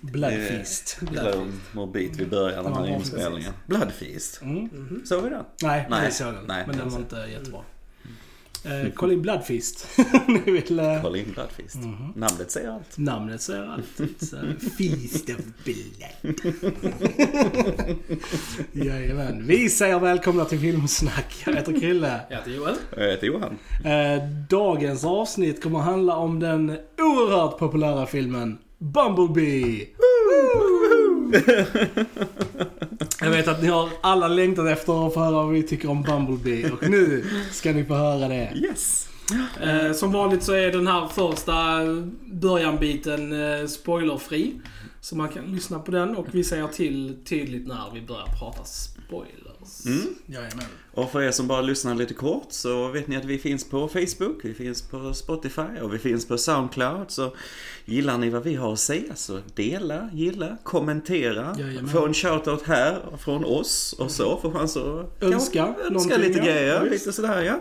Bloodfeast. Glöm och bit vi börjar den här inspelningen. Bloodfeast. Mm. Såg vi den? Nej, Nej. såg den. Nej, men den var inte jättebra. Eh, kolla in Bloodfeast. Ni vill... eh, Kolla in Bloodfeast. Mhm. Namnet säger allt. Namnet säger allt. A feast of blood. Jajamän. Vi säger välkomna till Filmsnack. Jag heter Krille. Jag heter Joel. Jag heter Johan. Eh, dagens avsnitt kommer att handla om den oerhört populära filmen Bumblebee. Jag vet att ni har alla längtat efter att få höra vad vi tycker om Bumblebee och nu ska ni få höra det. Yes. Eh, som vanligt så är den här första börjanbiten eh, spoilerfri. Så man kan lyssna på den och vi säger till tydligt när vi börjar prata Mm. Jajamän. Och för er som bara lyssnar lite kort så vet ni att vi finns på Facebook, vi finns på Spotify och vi finns på Soundcloud. Så gillar ni vad vi har att säga så dela, gilla, kommentera. Jajamän. Få en shoutout här från oss och så. Få chans att Önska ja, önska lite grejer. Ja, lite sådär ja.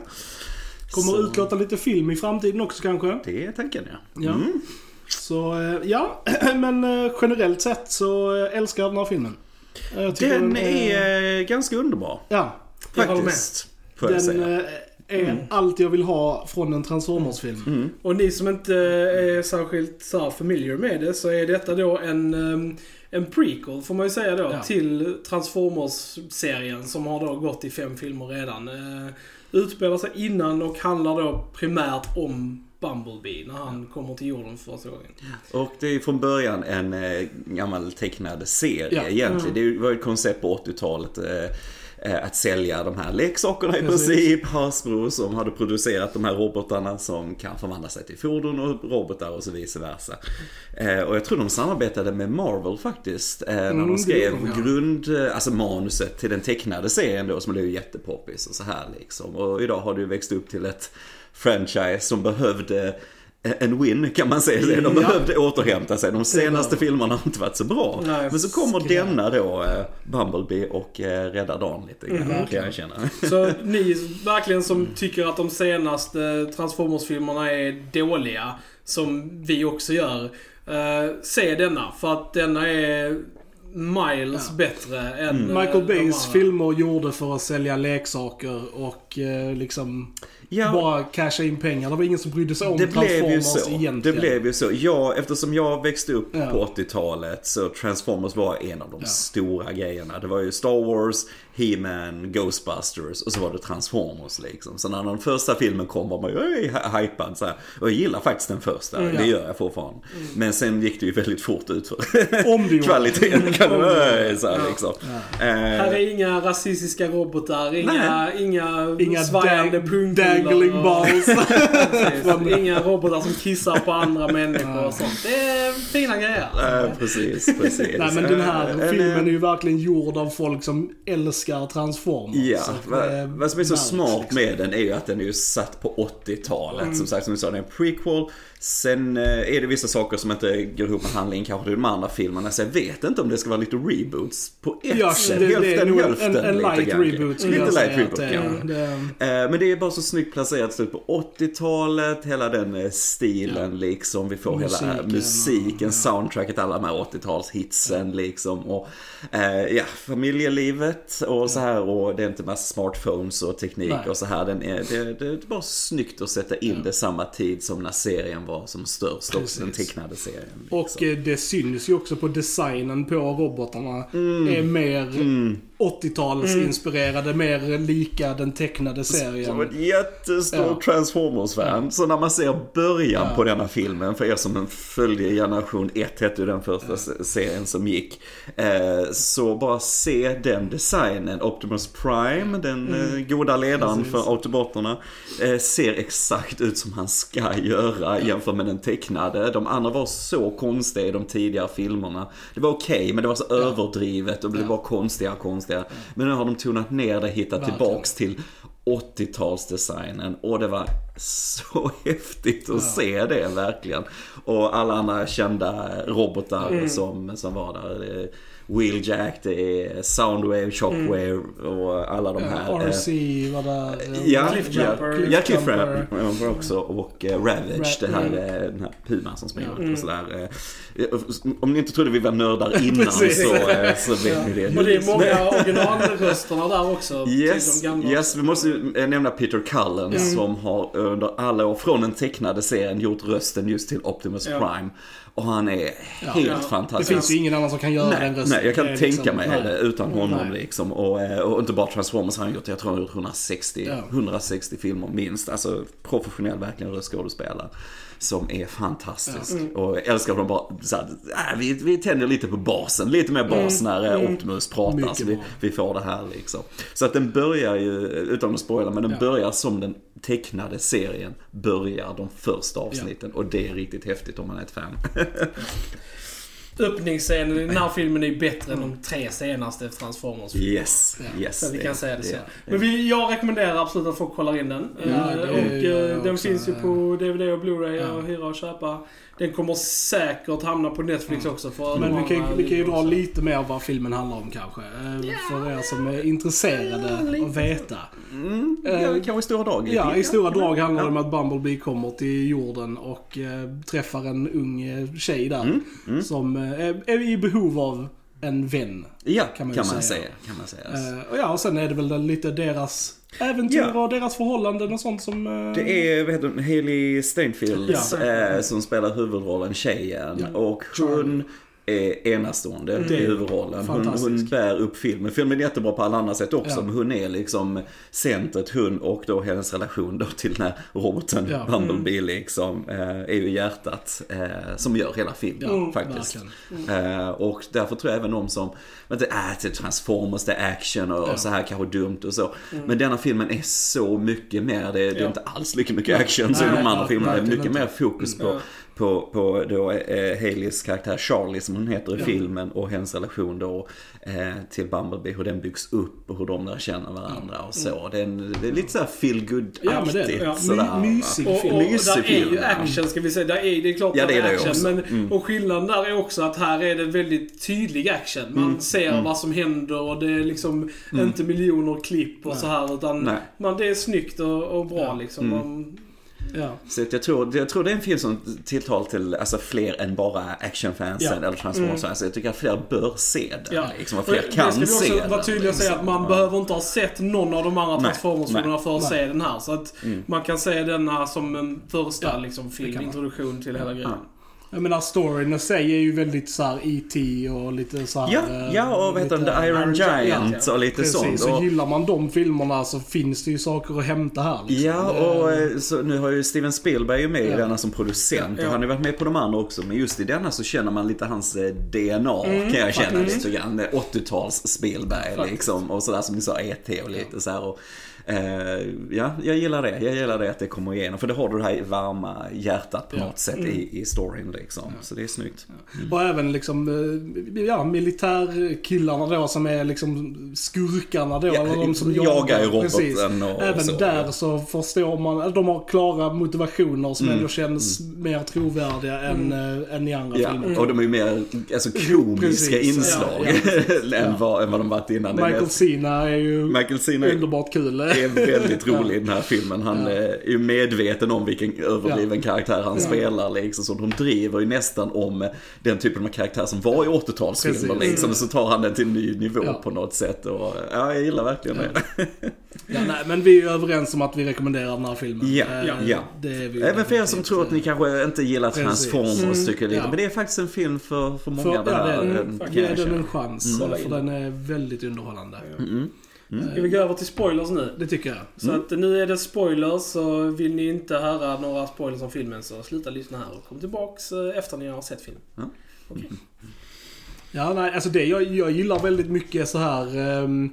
Kommer Så utlåta lite film i framtiden också kanske. Det är tanken ja. Ja. Mm. Så eh, ja, men eh, generellt sett så eh, älskar jag den här filmen. Den är eh, ganska underbar. Ja, Jag håller med. Faktiskt. Får jag den säga. eh, är allt jag vill ha från en Transformers-film. Mm. Och ni som inte är särskilt så här familiar med det så är detta då en, ehm, en prequel får man ju säga då Ja. till Transformers-serien som har då gått i fem filmer redan. Eh, utspelar sig innan och handlar då primärt om Bumblebee när han kommer till jorden för första gången. Och det är från början en eh, gammal tecknad serie Ja. egentligen. Det var ju ett koncept på 80-talet. Eh, eh, att sälja de här leksakerna i Precis. princip. Hasbro som hade producerat de här robotarna som kan förvandla sig till fordon och robotar och så vice versa. Eh, och jag tror de samarbetade med Marvel faktiskt. Eh, när Mm, de skrev de, ja. grund, alltså manuset till den tecknade serien då som blev jättepoppis och så här liksom. Och idag har det ju växt upp till ett franchise som behövde en win kan man säga. De Ja. behövde återhämta sig. De senaste filmerna har inte varit så bra. Nej, Men så kommer skräp. denna då, eh, Bumblebee, och eh, räddar dagen lite grann. Mm, kan jag känna. Så ni verkligen som tycker att de senaste Transformers-filmerna är dåliga, som vi också gör, eh, se denna. För att denna är miles Ja. bättre än Mm. eh, Michael Bays filmer gjorde för att sälja leksaker och eh, liksom Ja, bara casha in pengar. Det var ingen som brydde sig om det blev ju Transformers så. egentligen. Det blev ju så. Ja, eftersom jag växte upp Ja. på 80-talet så Transformers var en av de Ja. stora grejerna. Det var ju Star Wars, He-Man, Ghostbusters och så var det Transformers liksom. Så när den första filmen kom var man ju hypad så här. Och jag gillar faktiskt den första, Mm. det Ja. gör jag fortfarande. Men sen gick det ju väldigt fort ut för Om du kvaliteten. Kan Om du det, så här, liksom. Ja. Eh, Här är inga rasistiska robotar, inga, inga, Inga svajande pungkulor dangling och- balls. Precis. Inga robotar som kissar på andra människor och sånt. Det är fina grejer. eh, precis, precis. Nej men den här Eh, en, filmen eh, är ju verkligen gjord av folk som älskar Transformers. Ja, vad, eh, vad som är så smart med den är ju att den är ju satt på 80-talet. Mm. Som sagt, som vi sa, det är en prequel. Sen eh, är det vissa saker som inte går ihop med handlingen kanske i de andra filmerna. Så jag vet inte om det ska vara lite reboots på ett Ja, sätt. det, det hälften nog hälften. en, en light grann. reboot skulle Lite light reboot det, kanske. det, Eh, Men det är bara så snyggt placerat slut på 80-talet, hela den eh, stilen liksom. Vi får hela Musiken musiken, och- soundtracket, alla de här 80-talshitsen liksom. Och eh, ja, familjelivet och så här och det är inte massa smartphones och teknik Nej. och så här. Den är, det, det är bara snyggt att sätta in det samma tid som när serien var som störst också, den Precis. tecknade serien. och liksom. eh, det syns ju också på designen på robotarna. Mm. Är mer 80-talsinspirerade, mer lika den tecknade Som serien. ett jättestort Ja. Transformers-fan. Så när man ser början Ja. på denna filmen, för er som följde generation 1, hette ju den första s- serien som gick. Eh, så bara se den designen. Optimus Prime, den eh, goda ledaren Mm. Precis. för Autoboterna, eh, ser exakt ut som han ska göra jämfört med den tecknade. De andra var så konstiga i de tidigare filmerna. Det var okej, men det var så överdrivet och det blev Ja. bara konstigare. Men nu har de tonat ner det, hittat Verkligen. tillbaks till 80-talsdesignen och det var så häftigt att Ja. se det verkligen. Och alla andra kända robotar Mm. som, som var där. Wheeljack, det är Soundwave, Shockwave och alla de här. Ja, eh, RC var där. eh, Ja, Cliffjumper. ja, ja Cliffjumper. Också och eh, Ravage, det här, Mm. eh, den här puman som springer runt och sådär. eh, Om ni inte trodde vi var nördar innan Precis. så, eh, så vet ni det. Och det är många originalrösterna där också. Yes, yes, vi måste eh, nämna Peter Cullen Mm. som har under alla år från den tecknade serien gjort rösten just till Optimus. Prime. Och han är Ja. helt Ja. Det fantastisk. finns ju ingen annan som kan göra Nej, den rösten. nej, jag kan Det är tänka liksom- mig nej. det utan honom Nej. liksom. Och, eh, och inte bara Transformers, han har gjort, jag tror han har gjort 160, Ja. 160 filmer minst. Alltså professionell verkligen röstskådespelare. Som är fantastisk. Och jag älskar dem bara så här, äh, vi, vi tänder lite på basen, lite mer bas när eh, Optimus pratar. Mycket Så vi, vi får det här liksom. Så att den börjar ju, utan att spoila, men den Ja. börjar som den tecknade serien börjar de första avsnitten. Och det är riktigt häftigt om man är ett fan. Öppningsscenen i den här filmen är bättre än de tre senaste Transformers. Yes, Ja. yes. Så vi kan säga det så. är- Men vi, jag rekommenderar absolut att folk kollar in den. Ja, Eh, det och eh, den också. finns ju på DVD och Blu-ray Ja. och hyra och köpa. Den kommer säkert hamna på Netflix också. För Men vi kan, vi kan ju dra också. lite mer vad filmen handlar om kanske. Eh, För er som är intresserade att veta. Mm, Eh, ja, kanske i stora drag. Ja, i stora drag handlar det Ja. om att Bumblebee kommer till jorden och eh, träffar en ung eh, tjej där. Mm, mm. Som eh, är, är i behov av en vän. Ja, kan kan man man, ju säga. säga. Kan man säga. Eh, och ja, och sen är det väl lite deras äventyr Ja. och deras förhållanden och sånt som... eh, Det är vad heter hon, Hailey Steinfeld Ja. eh, som spelar huvudrollen tjejen. Ja. Och hon är enastående Det är i huvudrollen. Hon, hon bär upp filmen. Filmen är jättebra på alla andra sätt också. Ja. Men hon är liksom centret, hon och då hennes relation då till den här roboten Ja. Bumblebee liksom. Eh, är ju hjärtat eh, som gör hela filmen Ja, faktiskt. Eh, och därför tror jag även de som, men det är Transformers, det är action och, Ja. och så här kanske dumt och så. Men denna filmen är så mycket mer, det, är- det är Ja. inte alls lika mycket action som Nej, de andra nej, filmerna. Det är mycket mer fokus på, Ja. På, på då, eh, Haleys karaktär Charlie som hon heter i Ja. filmen och hennes relation då eh, till Bumblebee, hur den byggs upp och hur de lär känna varandra och så. Det är, en, det är lite såhär feel good Ja, men det det. Ja. sådär. My- mysig Och, film. och Mysig där är ju action ska vi säga. Där är, det är klart Ja, det är det det action. också. Men, Mm. Och skillnaden där är också att här är det väldigt tydlig action. Man Mm. ser vad som händer och det är liksom inte miljoner klipp och Nej. så här utan man, det är snyggt och, och bra liksom. Mm. Man, Ja. Så att jag, tror, jag tror det är en film som tilltalar till alltså, fler än bara actionfansen Ja. eller transformers Jag tycker att fler bör se den. Ja. Liksom, och Och fler det kan ska vi se också den. vara tydliga och säga liksom. att man Ja. behöver inte ha sett någon av de andra Transformers-filmerna för att nej. se den här. Så att Mm. man kan se denna som en första Ja, liksom, film, man. introduktion till hela grejen. Jag menar storyn i sig är ju väldigt såhär E.T. och lite såhär... Ja, eh, ja, och vad heter The Iron Iron Giant Giant, och lite Precis, sånt. så Och, gillar man de filmerna så finns det ju saker att hämta här. Liksom. ja, och eh, så nu har ju Steven Spielberg ju med i Ja. denna som producent. Ja. Och han har ju varit med på de andra också. Men just i denna så känner man lite hans eh, DNA Mm, kan jag känna faktiskt. lite grann. 80-tals Spielberg Faktiskt. liksom. Och sådär som ni sa, E.T. och lite så här. Och, eh, ja, jag gillar det. Jag gillar det att det kommer igenom. För det har du det här varma hjärtat på Ja. något sätt i, i storyn liksom. Så det är snyggt. Och även liksom, eh, ja, militärkillarna då som är liksom skurkarna då. Ja, eller de som jagar ju Precis. roboten och Även så. där så förstår man, eller de har klara motivationer som Mm. ändå känns mer trovärdiga än, äh, än i andra Ja, filmer. och de är ju mer alltså, komiska Precis, inslag ja, än, vad, än vad de varit innan. Michael Cena är ju Michael Cena är underbart kul. Är väldigt rolig i den här filmen. Han eh, är ju medveten om vilken överdriven karaktär han spelar liksom. Så de driver ju nästan om den typen av karaktär som var i 80-talsfilmer Precis. liksom. Så tar han den till en ny nivå på något sätt. Och, ja, jag gillar verkligen det. Ja, nej, men vi är ju överens om att vi rekommenderar den här filmen. Ja, Eh, ja. Även för er som tror att ni kanske inte gillar. Transformers Mm. tycker lite. Ja. Men det är faktiskt en film för, för många För, ja, det är, kan ge den en chans. Mm. För den är väldigt underhållande. Mm. Ska vi gå över till spoilers nu? Det tycker jag. Så att nu är det spoilers, så vill ni inte höra några spoilers om filmen så sluta lyssna här och kom tillbaks eh, efter ni har sett filmen. Ja. Okej. Ja, nej, alltså det, jag, jag gillar väldigt mycket så här ehm,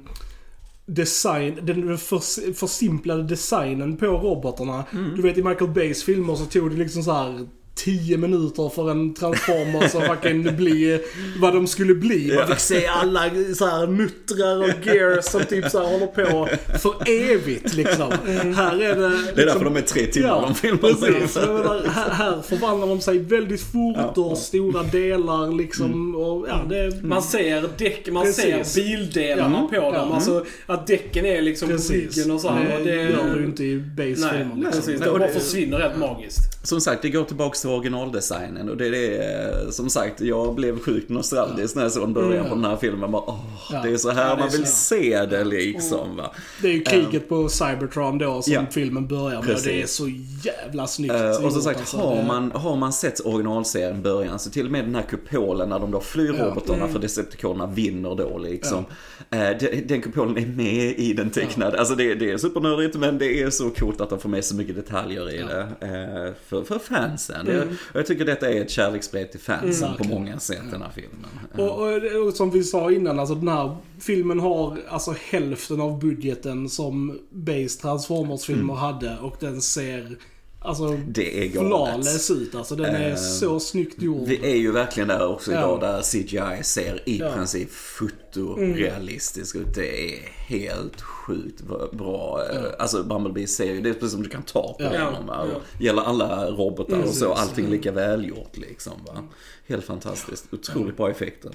design, den för, försimplade designen på robotarna. Mm. Du vet i Michael Bays filmer så tog det liksom så här 10 minuter för en Transformers att fucking bli vad de skulle bli. Man fick se alla så här muttrar och gears som typ så här håller på för evigt liksom. Här är det... Liksom, Det är därför de är tre timmar de filmar precis. Menar, här, här förvandlar de sig väldigt fort och stora delar liksom. Och, ja, det, Man ser däck, man Precis. ser bildelarna Ja. på dem. Ja. Alltså att däcken är liksom på ryggen och så här. och Det det, gör du inte i base Nej, filmer liksom. precis. De och bara det- försvinner helt magiskt. Som sagt, det går tillbaks till originaldesignen och det är det, som sagt, jag blev sjukt nostalgisk när jag såg början på den här filmen. Bara, åh, Ja. Det är så här Ja, man vill så. se det liksom va. Det är ju kriget på Cybertron då som Ja. filmen börjar med. Och det är så jävla snyggt Eh, och som sagt, alltså. har Det- man, har man sett originalserien början så till och med den här kupolen när de då flyr Ja. robotarna för Decepticonerna vinner då liksom. Eh, de- Den kupolen är med i den tecknade. Alltså det, det är supernördigt men det är så coolt att de får med så mycket detaljer i det. eh, För, för fansen. Jag, och jag tycker detta är ett kärleksbrev till fansen på Verkligen. många sätt den här filmen. Och, och, och som vi sa innan, alltså den här filmen har alltså hälften av budgeten som Base Transformers-filmer hade och den ser alltså Mm. Det är flawless ut. Alltså den är Eh, så snyggt gjord. Vi är ju verkligen där också Ja. idag där CGI ser i Ja. princip fotorealistiskt ut. Det är helt sjukt bra. Alltså Bumblebee ser ju, det är precis som du kan ta på Ja. honom. Va? Ja. Gäller alla robotar och så, allting lika välgjort liksom. Va? Helt fantastiskt. Otroligt bra effekter.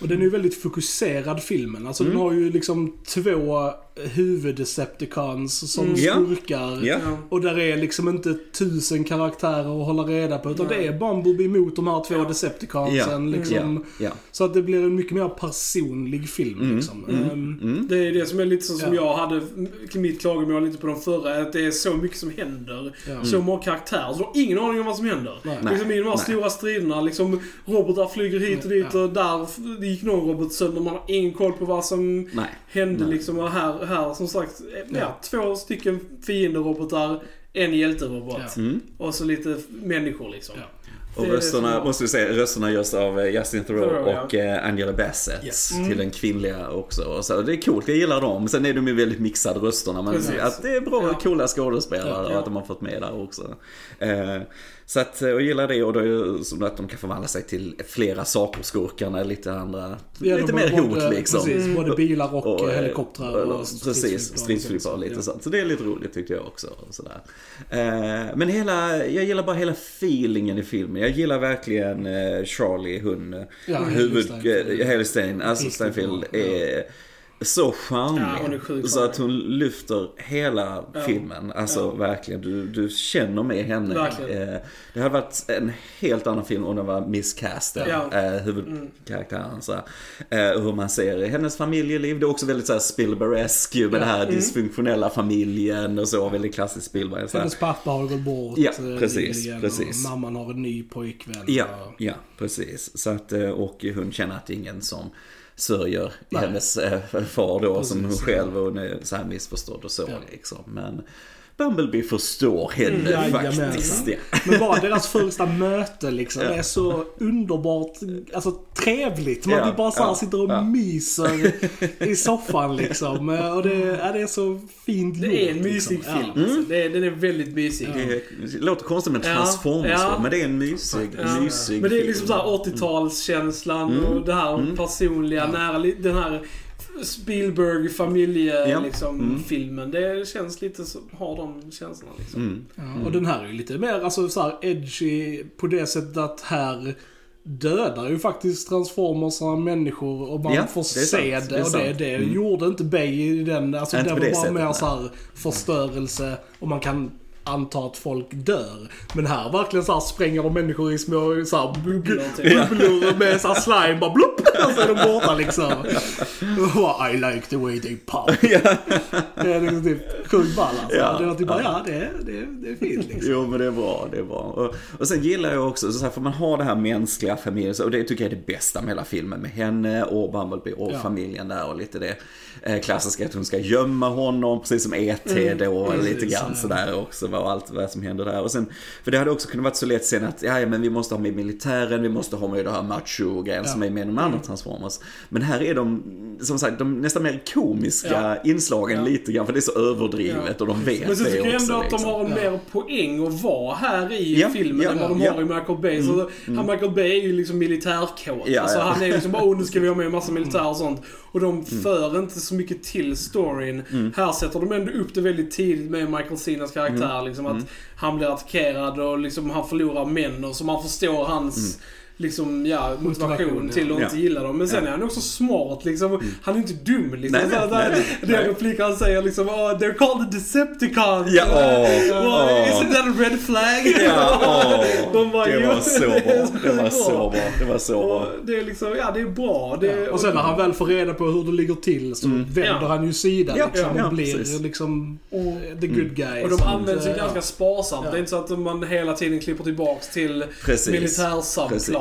Och den är ju väldigt fokuserad filmen. Alltså Mm. den har ju liksom två huvuddecepticons som Mm. Skurkar. Ja. Och där är liksom inte tusen karaktärer att hålla reda på. Utan det är Bumblebee mot de här två Decepticonsen. Ja. Liksom. Så att det blir en mycket mer personlig film. Mm. Liksom. Ehm, Det är det som är lite så som Ja. Jag hade mitt klagomål lite på de förra. Att det är så mycket som händer. Ja. Så många karaktärer. Så du har ingen aning om vad som händer. Nej. Liksom i de här Nej. stora striderna. Liksom, robotar flyger hit och dit Ja. och där gick någon robot sönder. Man har ingen koll på vad som Nej. hände Nej. liksom. Och här, här som sagt, ja, Ja. två stycken fienderobotar. En hjälterobot. Ja. Mm. Och så lite människor liksom. Ja. Och rösterna, måste vi säga, rösterna görs av eh, Justin Theroux ja. och eh, Angela Bassett. Yes. Till den kvinnliga också. Och Så det är coolt, jag gillar dem. Sen är de ju väldigt mixade rösterna. Men Precis. att det är bra, Ja. coola skådespelare Ja. och att de har fått med där också. Eh, så att, eh, jag gillar det och då är det som att de kan förvandla sig till flera saker, skurkarna, lite andra, Ja, lite mer hot liksom. Precis, både bilar och, eh, helikoptrar och, Precis, stridsflygplan och lite Ja. sånt. Så det är lite roligt tyckte jag också. Och sådär. Eh, men hela, jag gillar bara hela feelingen i filmen. Jag gillar verkligen eh, Charlie, hon, Ja, huvud, Steinfeld. eh, Haley Stein, alltså Steinfeld är så charmig. Ja, hon är sjukt så att hon lyfter hela Ja. filmen. Alltså Ja. verkligen, du, du känner med henne. Verkligen. Eh, det hade varit en helt annan film om det var miscastad, Ja. eh, huvudkaraktären. Så, här. eh, hur man ser hennes familjeliv. Det är också väldigt så här Spielberg-esk med den här dysfunktionella familjen och så. Väldigt klassiskt Spielberg. Så. Hennes pappa har gått bort Ja, precis, precis. Och mamman har en ny pojkvän. Ja, och- ja, precis. Så att, och hon känner att det är ingen som sörjer Nej. hennes eh, far då som hon Precis, själv och hon är så här missförstådd och så Ja. liksom. Men Bumblebee förstår henne Mm, faktiskt. Ja. Men bara deras första möte liksom. Ja. Det är så underbart, alltså trevligt. Man Ja, vill bara så här ja, sitter och ja. myser i soffan liksom. Och det, ja, det är så fint Det är en gjort, mysig liksom. film. Ja. Alltså. Det är, den är väldigt mysig. Det låter konstigt med transformers ja. men det är en mysig, Ja. mysig Men det är liksom såhär 80-talskänslan och det här personliga, nära, den här Spielberg familje Ja. liksom, Mm. filmen. Det känns lite så, har de känslorna liksom. Mm. Ja, och den här är ju lite mer alltså, så här edgy på det sättet att här dödar ju faktiskt transformersarna människor och man Ja, får det se sant, det. det är och det, sant. det Mm. gjorde inte Bay i den. Alltså, det var det bara sättet, mer nej. så här förstörelse och man kan anta att folk dör. Men här verkligen så här spränger de människor i små så här, Bubblor, typ. bubblor med så här slime bara blupp och så är de borta liksom. I like the way they pop. Det är liksom typ sjukt ball alltså. Ja. Det var typ bara, ja det, är- det, är- det är fint liksom. Jo men det är bra, det är bra. Och, och sen gillar jag också, så här, för man har det här mänskliga familjen, och det tycker jag är det bästa med hela filmen. Med henne och Bumblebee och Ja. familjen där och lite det eh, klassiska att hon ska gömma honom, precis som E.T. då, precis, lite grann sådär också. Va, och allt vad som händer där. Och sen, för det hade också kunnat vara så lätt sen att, ja, ja men vi måste ha med militären, vi måste ha med det här macho-grejen som är med de andra Transformers. Men här är de, som sagt, de nästan mer komiska inslagen Ja. lite grann, för det är så överdrivet och de vet Men sen det tycker jag också. ändå att de liksom. har en mer poäng att vara här i Ja, filmen ja, än vad de ja. har i Michael Bay. Så han Michael Bay är ju liksom militärkåt. Ja, alltså, ja. Han är liksom bara, oh nu ska vi ha med en massa militär och sånt. Och de för inte så mycket till storyn. Här sätter de ändå upp det väldigt tidigt med Michael Cenas karaktär. Liksom att han blir attackerad och liksom han förlorar män och så man förstår hans Liksom, ja, motivation Motivation, till att ja. inte gilla dem. Men sen är han också smart liksom. Han är inte dum liksom. Nej, nej, så, nej, nej, det nej. replik han säger liksom, oh, they're called the Decepticons. Ja, Well, åh. Isn't that a red flag? Ja, åh, De bara, det var så det är bra. Det var så bra. Det var så bra. Och det är liksom, ja det är bra. Det, Och sen när han väl får reda på hur det ligger till så vänder Ja. han ju sida Ja, liksom ja, och blir precis. liksom Och- the good guy. och de att, används ju eh, ganska sparsamt. Ja. Det är inte så att man hela tiden klipper tillbaks till Precis.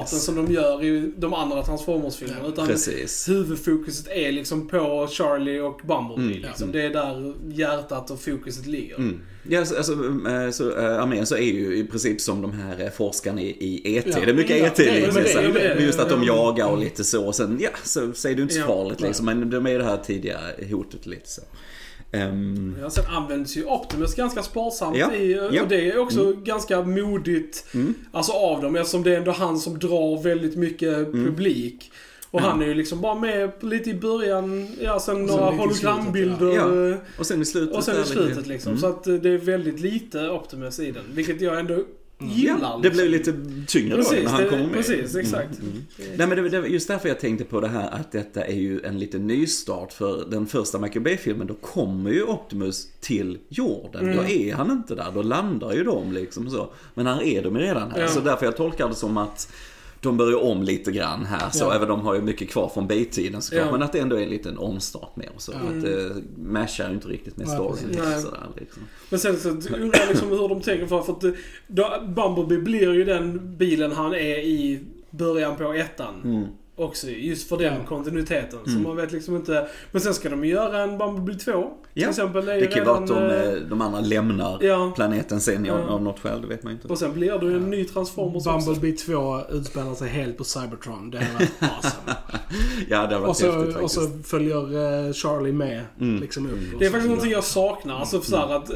Precis. som de gör i de andra Transformers-filmerna. Utan Precis. huvudfokuset är liksom på Charlie och Bumblebee. Mm. Liksom. Det är där hjärtat och fokuset ligger. Mm. Ja, alltså, alltså, eh, så, äh, armén så är ju i princip som de här eh, forskarna i, i ET. Ja. Det är mycket Ja, ET det är- liksom. det det. Men just att de Ja. jagar och lite så. Och sen, ja, så, det ju inte så Ja. farligt liksom. Men de är det här tidiga hotet lite så. Ehm, Ja, sen används ju Optimus ganska sparsamt Ja, i, ja. och det är också ganska modigt Mm. alltså av dem eftersom det är ändå han som drar väldigt mycket Mm. publik. Och han är ju liksom bara med lite i början, ja sen sen några hologrambilder. ja. eh, och sen i slutet. Och sen i slutet liksom. Mm. Så att det är väldigt lite Optimus i den. Vilket jag ändå gillar. Ja, det blir lite tyngre då Precis, när han det- kommer med. precis, exakt. Mm, mm. Nej men det, det just därför jag tänkte på det här att detta är ju en liten nystart för den första Michael Bay-filmen. Då kommer ju Optimus till jorden. Mm. Då är han inte där, då landar ju de liksom så. Men här är de ju redan här. Ja. Så därför jag tolkar det som att de börjar om lite grann här. Så Ja. även de har ju mycket kvar från Bay-tiden såklart. Ja. Men att det ändå är en liten omstart med och så. Mm. Att det matchar ju inte riktigt med storyn. sådär, liksom. Men sen så undrar jag liksom hur de tänker för, för att eh, då, Bumblebee blir ju den bilen han är i början på ettan. Mm. Också just för den Ja. kontinuiteten. Så Mm. man vet liksom inte. Men sen ska de göra en Bumblebee 2. Till Ja, exempel. ju Det kan ju vara att de, eh, eh, de andra lämnar Ja. planeten sen Ja. av, något skäl, det vet man ju inte. Och sen blir det ju en ny Transformers också. Bumblebee 2 utspelar sig helt på Cybertron. Det hade varit awesome. Ja, det har varit och, så, häftigt och så följer eh, Charlie med Mm. liksom upp. och Det är så- faktiskt någonting jag saknar. Alltså så här att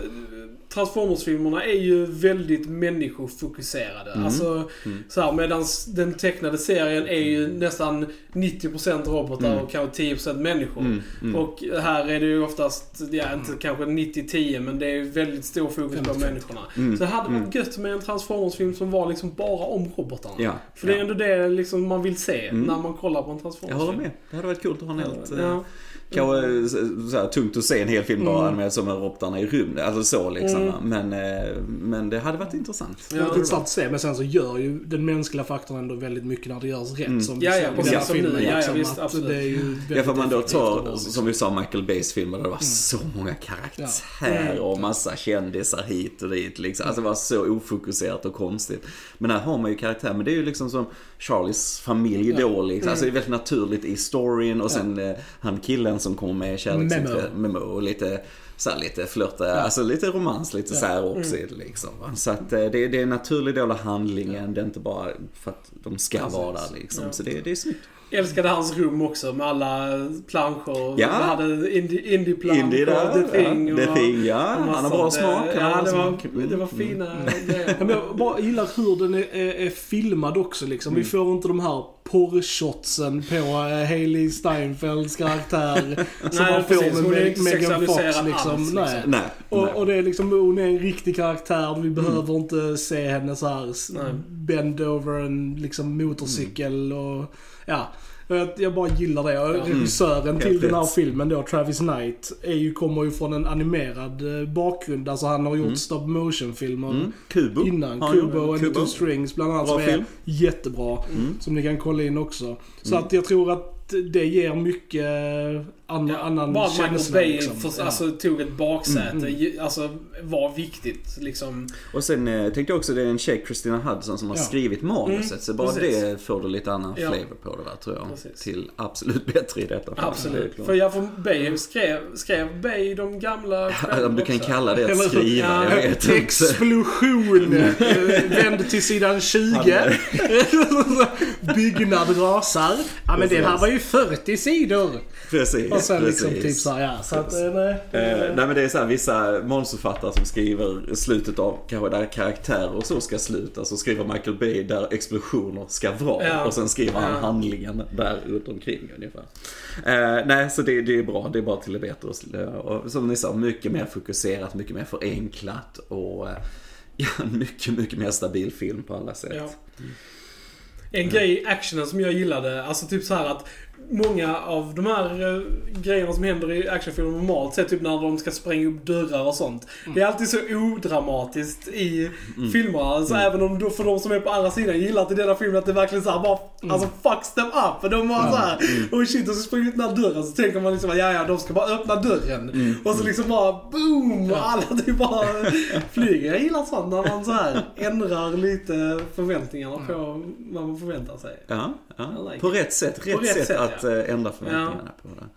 Transformers-filmerna är ju väldigt människofokuserade. Mm. Alltså, Mm. så här, medans den tecknade serien är ju nästan 90% robotar Mm. och kanske 10% människor. Mm, mm. Och här är det ju oftast, ja inte kanske 90-10 men det är väldigt stor fokus på 50-50. människorna. Mm, Så det hade varit mm. gött med en Transformers-film som var liksom bara om robotarna. Ja, För det är ja. ändå det liksom man vill se Mm. när man kollar på en Jag Transformers-film. håller med. Det hade varit coolt att ha en helt... eh, Ja. Kanske eh, så- så här, tungt att se en hel film bara Mm. animerad som robotarna i rymden. Alltså så liksom. Mm. Men, eh, men det hade varit intressant. Det är Ja. intressant att se, men sen så gör ju den mänskliga faktorn ändå väldigt mycket när det görs rätt. Mm. Som Ja, ja, precis, här som nu. filmen. Ja, ja, liksom, visst, absolut. Det är ju Ja, för man då tar, som vi sa, Michael Bays filmer där det var så många karaktärer Mm. och massa kändisar hit och dit liksom. Alltså det var så ofokuserat och konstigt. Men här har man ju karaktär, men det är ju liksom som Charlies familj Ja. då liksom. Alltså det är väldigt naturligt i storyn och sen eh, han killen som kommer med kärleksintresse, Memo och lite så här, lite flörta, alltså lite romans, lite Ja. så här också det liksom. Så att eh, det, det är en naturlig del av handlingen, det är inte bara för att de ska Precis. vara där liksom. Ja. Så det, det är snyggt. Älskade hans rum också med alla planscher. Ja. Han hade indie, indie-plansch Indie där, och The Thing. ja. The Thing, ja. Han har bra smak. Han Ja, bra det var, smak. Mm. det var fina grejer. Ja, men jag bara gillar hur den är, är, är filmad också liksom. Mm. Vi får inte de här porrshotsen på uh, Hailey Steinfelds karaktär. som Nej, man får precis. med Megan Fox liksom. alls, Nej. liksom. Nej. Och, nej. och det är liksom, hon är en riktig karaktär. Vi behöver inte se henne så här bend over en liksom motorcykel och ja. Jag, jag bara gillar det. Och Regissören till den här filmen då, Travis Knight, är ju, kommer ju från en animerad eh, bakgrund. Alltså han har gjort stop motion filmer Mm. Kubo. innan. han Kubo och Kubo. Two Strings bland annat Bra som är film. jättebra. Mm. Som ni kan kolla in också. Så att jag tror att det ger mycket an, annan Bara att Michael känsla. Bay liksom. för, Ja. alltså, tog ett baksäte. Mm. Ju- Alltså, var viktigt liksom. Och sen eh, tänkte jag också det är en tjej, Christina Hudson, som har Ja. skrivit manuset. Mm, så bara precis. det får du lite annan Ja. flavor på det där tror jag. Precis. Till absolut bättre i detta fall. Absolut. För jag får Bay skrev, skrev Bay de gamla Om du kan kalla det att skriva, Ja. jag vet. Explosion! Eh, Vänd till sidan 20. Byggnad rasar. Ja men det här Precis. var ju 40 sidor. Precis, Och sen liksom precis. typ såhär, ja. Så att, eh, nej. Eh, nej men det är så här, vissa manusförfattare som skriver slutet av kanske där karaktärer och så ska sluta. Så skriver Michael Bay där explosioner ska vara. Ja. Och sen skriver han handlingen där runt omkring ungefär. Eh, nej, så det, det är bra. Det är bara till det bättre. Och, och som ni sa, mycket mer fokuserat, mycket mer förenklat och eh, ja, en mycket, mycket mer stabil film på alla sätt. Ja. En grej i actionen som jag gillade, alltså typ så här att Många av de här eh, grejerna som händer i actionfilmer normalt sett, typ när de ska spränga upp dörrar och sånt. Det är alltid så odramatiskt i filmerna. Alltså även om då, för de som är på andra sidan gillar att i denna filmen att det verkligen såhär bara, alltså fucks them up. För de var såhär, oh shit, och så springer ut den här dörren så tänker man liksom ja ja, de ska bara öppna dörren. Och så liksom bara boom! Och alla typ bara flyger. Jag gillar sånt när man så här ändrar lite förväntningarna på vad man förväntar sig. Ja, ja. like på rätt sätt. Rätt, rätt sätt, sätt, att ja. eh, ändra förväntningarna på det.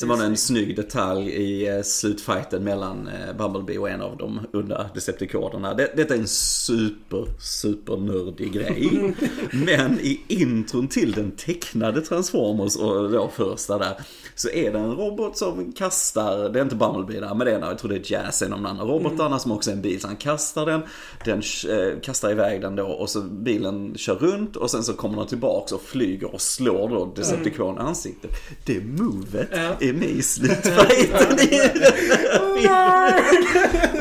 Sen var det en snygg detalj i eh, slutfighten mellan eh, Bumblebee och en av de onda Decepticonerna. Det, detta är en super, super nördig grej. Men i intron till den tecknade Transformers och då första där så är det en robot som kastar, det är inte Bumblebee där, men det är, en- jag tror det är Jazz, en av de andra robotarna som också är en bil. Så han kastar den, den eh, kastar iväg den då och så bilen kör runt och sen så kommer den tillbaks och flyger och slår då Decepticon i ansiktet. Det movet Ja. Är med i slutfighten i.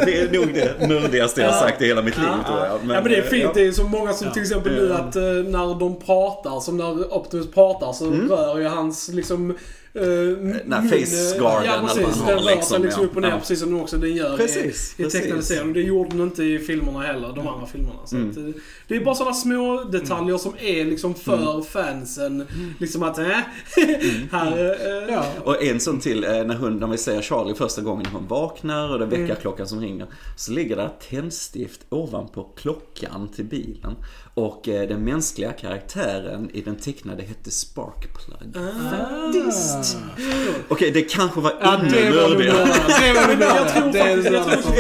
Det är nog det nördigaste jag har sagt i hela mitt liv tror jag. ja men det är fint. ja. Det är så många som till exempel nu att eh, när de pratar, som när Optimus pratar så rör ju hans liksom Uh, Mm. Nej, face guarden Ja precis, den rör sig liksom, upp och ner Ja. precis som den också den gör Precis, i, i tecknade serien. Det gjorde den inte i filmerna heller, de andra filmerna. Så Mm. att, eh, det är bara sådana små detaljer som är liksom för Mm. fansen. Liksom att, äh, här... eh, Ja. Och en sån till, eh, när, hon, när vi ser Charlie första gången hon vaknar och det är Mm. väckarklockan som ringer. Så ligger där ett tändstift ovanpå klockan till bilen. Och eh, den mänskliga karaktären i den tecknade hette Sparkplug. Faktiskt. Okej, det kanske var Ja, ännu det var du nördigare. nördig. Det var jag tror. Det faktiskt, jag tror som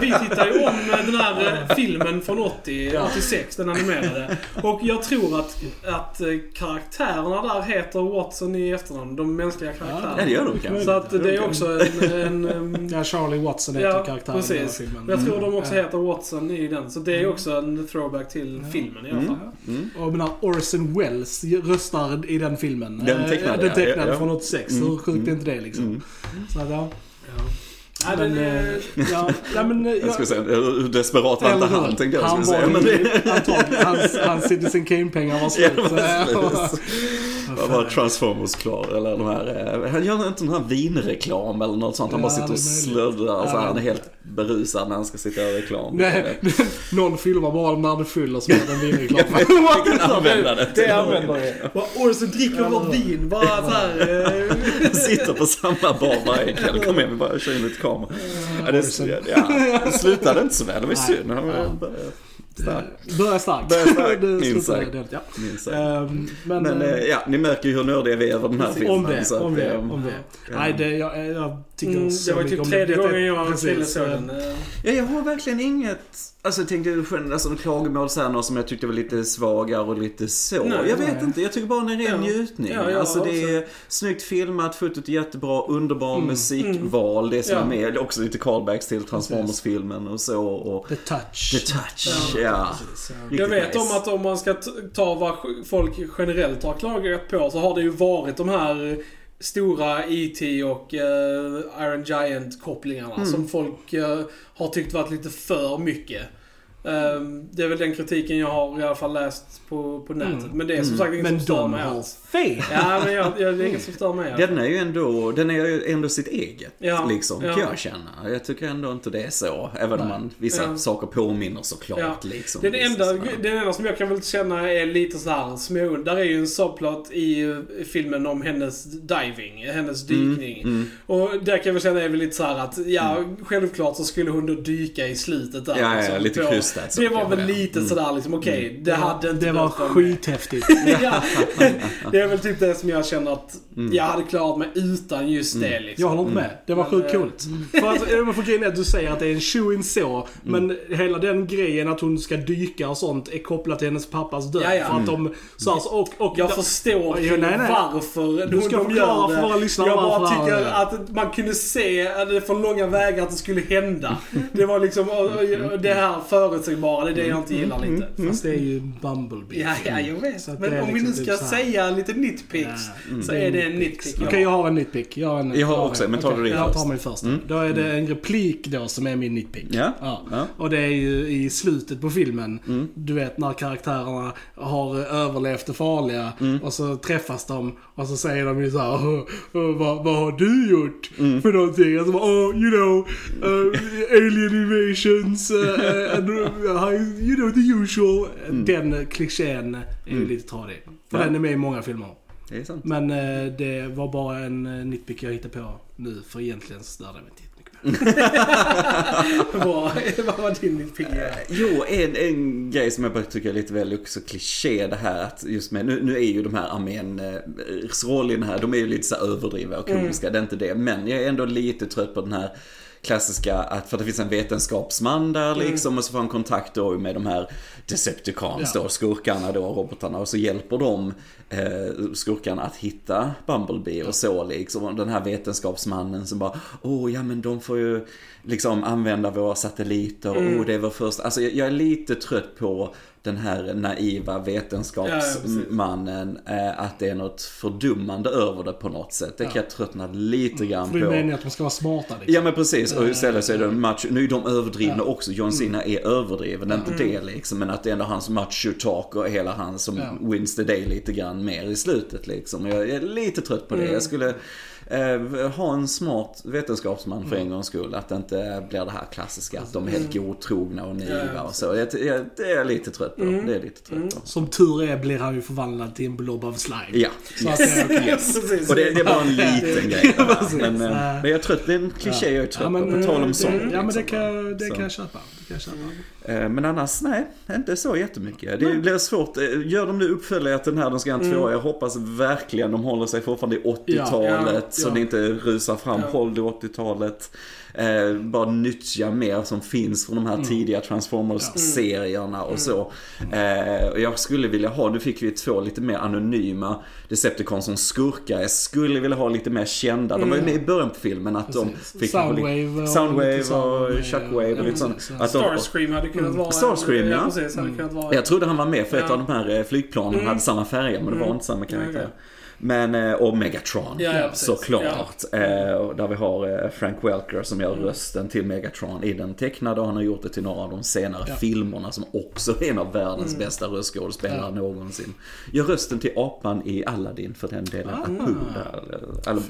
vi, tittar ju om den här eh, filmen från 80, 86, den animerade. Och jag tror att, att eh, karaktärerna där heter Watson i efternamn. De mänskliga karaktärerna. Ja, det gör de kanske. Så att det är också en... en, en Ja, Charlie Watson heter Ja, karaktären i den här filmen. jag tror de också Ja. heter Watson i den. Så det är också en throwback till filmen i alla fall. Mm. Och menar, Orson Welles röstar i den filmen. Den Eh, tecknade, Den ja, tecknade ja, ja. från 86. Mm, Hur sjukt är inte det liksom? Mm. Så att, ja. Ja. Ja, Men, den, eh, eh, ja, men, eh, Jag jag, skulle säga, hur desperat var inte han tänkte jag Han var säga. ju, Men det, antagligen, hans, hans Citizen Kane-pengar var Ja, slut. det så, var slut. Vad var Transformers klar? Eller de här, han gör inte den här vinreklam eller något sånt. Han bara Ja, sitter och det slöddrar. Så Ja, han är men- helt berusad när han ska sitta och göra reklam. Nej, någon filmar bara när det fyller som en vinreklam. Jag kan använda det Det använder jag. Bara Orson dricker bara vin. Bara så här. Sitter på samma bar varje kväll. Kom igen, vi bara kör in lite kamera. Ja, det, ja, det slutade inte så väl. Det var Nej. synd. Han stark. Börjar starkt. Börjar starkt, minst sagt. ja. Minst sagt. Ehm, Men, Men eh, ja, ni märker ju hur nördiga vi är över den här filmen. om det, om det, om det. Nej, det, jag, jag tycker Mm, så det var mycket typ om tredje det. Det- gången jag och Krille såg den. Ja, jag har verkligen inget, alltså jag tänkte alltså klagomål så här, något som jag tyckte var lite svagare och lite så. Nej, jag vet nej. inte, jag tycker bara det är en ren Ja. njutning. Ja, jag alltså det också. är snyggt filmat, fotot är jättebra, underbar Mm, musikval, det som Ja. är med. Också lite callbacks till Transformers-filmen och så. Och The touch. The touch, ja. Ja. Jag vet nice. om att om man ska ta vad folk generellt har klagat på så har det ju varit de här stora E.T. och eh, Iron Giant kopplingarna Mm. som folk eh, har tyckt varit lite för mycket. Ehm, det är väl den kritiken jag har i alla fall läst på, på nätet. Mm. Men det är som sagt inget Men som stör de mig har alls. fel. Ja, men jag, jag, det är inget som stör mig. Den är ju ändå, den är ju ändå sitt eget, Ja, liksom, ja. kan jag känna. Jag tycker ändå inte det är så. Även om man, vissa Ja. saker påminner såklart. Ja. Liksom, Den enda, den enda som jag kan väl känna är lite så här små... Där är ju en subplot i filmen om hennes diving, hennes dykning. Mm. Och där kan jag väl känna är väl lite så här att, ja, självklart så skulle hon då dyka i slutet där. Ja, ja, liksom, lite på- krystat så Det var väl lite Mm. sådär liksom, okej, det hade inte Det var skithäftigt. ja, det är väl typ det som jag känner att jag hade klarat mig utan just det liksom. Jag håller inte med. Det var sjukt eh, coolt. För, att, eh, för grejen är att du säger att det är en shoe in så, men hela den grejen att hon ska dyka och sånt är kopplat till hennes pappas död. Ja, ja. För att de, så här, och, och, Jag förstår Ja, nej, nej. varför Du ska de förklara för våra lyssnare Jag bara varför tycker att man kunde se att det från långa vägar att det skulle hända. Det var liksom det här förutsägbara, det är det jag inte gillar lite. Fast det är ju Bumblebee. Ja, ja, jag Så vet. Men om vi nu liksom ska typ så här. säga lite nitpicks så är det en nitpick Okej, jag jag har. en nitpick. Jag har, en, Jag har en. också, men tar du din Jag först? tar min första. Mm. Då är det en replik då som är min nitpick. Ja, ja. Och det är ju i slutet på filmen. Mm. Du vet när karaktärerna har överlevt det farliga Mm. och så träffas de och så säger de ju såhär "Åh, åh, vad, vad har du gjort Mm. för någonting? Och så bara, oh, you know, uh, alien invasions, uh, and, you know the usual. Den klichén är ju lite tradig. För Mm. Ja. den är med i många filmer. Det är sant. Men eh, det var bara en uh, nitpick jag hittade på nu, för egentligen störde det mig inte jättemycket. Vad var din nitpick? Jo, en, en grej som jag bara tycker är lite väl också kliché det här att just med, nu, nu är ju de här arméns roll i den här, de är ju lite så överdrivna och komiska, det är inte det. Men jag är ändå lite trött på den här klassiska, att för att det finns en vetenskapsman där liksom och så får han kontakt då med de här Decepticons Ja. då, skurkarna då, robotarna och så hjälper de eh, skurkarna att hitta Bumblebee och så liksom. Och den här vetenskapsmannen som bara, åh ja men de får ju liksom använda våra satelliter, åh det var först, alltså jag, jag är lite trött på den här naiva vetenskapsmannen, eh, att det är något fördummande över det på något sätt. Det kan jag tröttna lite grann För det är på. meningen att de ska vara smarta liksom. Ja men precis, och istället så är det en match, nu är de överdrivna också, John Cena är överdriven, inte det liksom, men att det är ändå hans macho talk och hela han som Ja. wins the day lite grann mer i slutet liksom. Jag är lite trött på det, jag skulle eh, ha en smart vetenskapsman för en gångs skull, att det inte blir det här klassiska, att de är helt godtrogna och naiva och så. Jag, det är jag lite trött på, det är lite trött på. Som tur är blir han ju förvandlad till en blob av slime. Ja, Så att det är okej. Precis. och det, det är bara en liten grej. det. Men, eh, men jag är trött, det är en kliché jag är trött på, på tal om sånt. Ja men det liksom, kan, va. det kan jag köpa. Kan jag köpa. Eh, Men annars, nej, inte så jättemycket. Det blir svårt. Eh, Gör de nu uppföljare till den här, de ska ha en tvåa. Jag hoppas verkligen de håller sig fortfarande i 80-talet. Mm. Ja, ja, så ja. det inte rusar fram. Ja. Håll det 80-talet. Eh, bara nyttja mer som finns från de Mm. här tidiga Transformers-serierna och så. Eh, och jag skulle vilja ha, nu fick vi två lite mer anonyma Decepticons som skurkar. Jag skulle vilja ha lite mer kända. De var ju med i början på filmen att de Mm. Fick Soundwave och Soundwave lite och Shockwave och ja, lite sånt. Att de, Starscream hade kunnat vara... Starscream, ja. precis. Hade kunnat vara... jag trodde han var med för ett Ja. av de här eh, flygplanen hade samma färger men det var inte samma karaktär. Okej. Men, eh, och Megatron Ja, ja, såklart. Eh, och där vi har eh, Frank Welker som gör rösten till Megatron i den tecknade och han har gjort det till några av de senare Ja. filmerna som också är en av världens bästa röstskådespelare Ja. någonsin. Gör rösten till apan i Aladdin för den delen. Ah. Apu där, eller- eller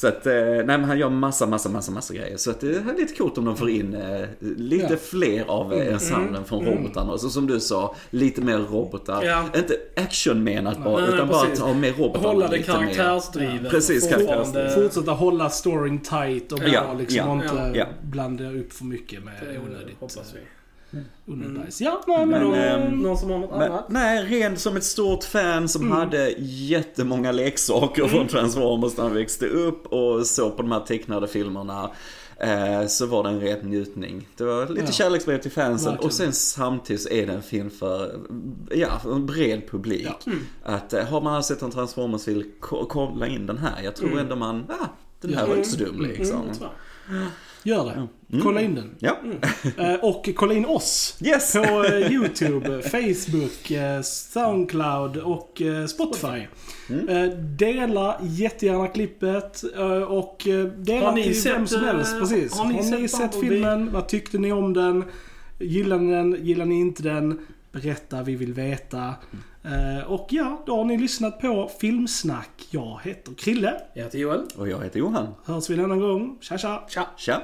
Så att, eh, nej men han gör massa, massa, massa, massa grejer. Så att det är lite coolt om de får in eh, lite Ja. fler av eh, ensemblen från robotarna. Och så som du sa, lite mer robotar. Ja. Inte action menat bara, Nej, nej, utan bara att precis. ha med robotarna Hålla det lite mer. karaktärsdrivet. Precis, och fortfarande- karaktärsdrivet. Fortsätta hålla storyn tight och bra Ja, liksom. ja, och inte ja. blanda upp för mycket med Det onödigt. hoppas vi. Onödigt. Ja, nej, men, Men, då, ehm, någon som har något Men, annat? nej, rent som ett stort fan som hade jättemånga leksaker från Transformers när han växte upp och så på de här tecknade filmerna. Eh, så var det en ren njutning. Det var lite Ja. kärleksbrev till fansen Verkligen. och sen samtidigt är det en film för, ja, för en bred publik. Ja. Att eh, har man sett en Transformers-film, ko- kolla in den här. Jag tror ändå man, ja, den här var inte så dum liksom. Mm, gör det. Kolla in den. Ja, Eh, och kolla in oss. yes! På eh, YouTube, Facebook, eh, Soundcloud och Spotify. Mm. Dela jättegärna klippet och dela Har ni till sett, vem som helst. Precis. har ni sett sett Bumblebee? filmen? Vad tyckte ni om den? Gillar ni den? Gillar ni inte den? Berätta, vi vill veta. Eh, och ja, då har ni lyssnat på Filmsnack. Jag heter Krille. Jag heter Joel. Och jag heter Johan. Hörs vi en annan gång. Tja tja! Tja! Tja!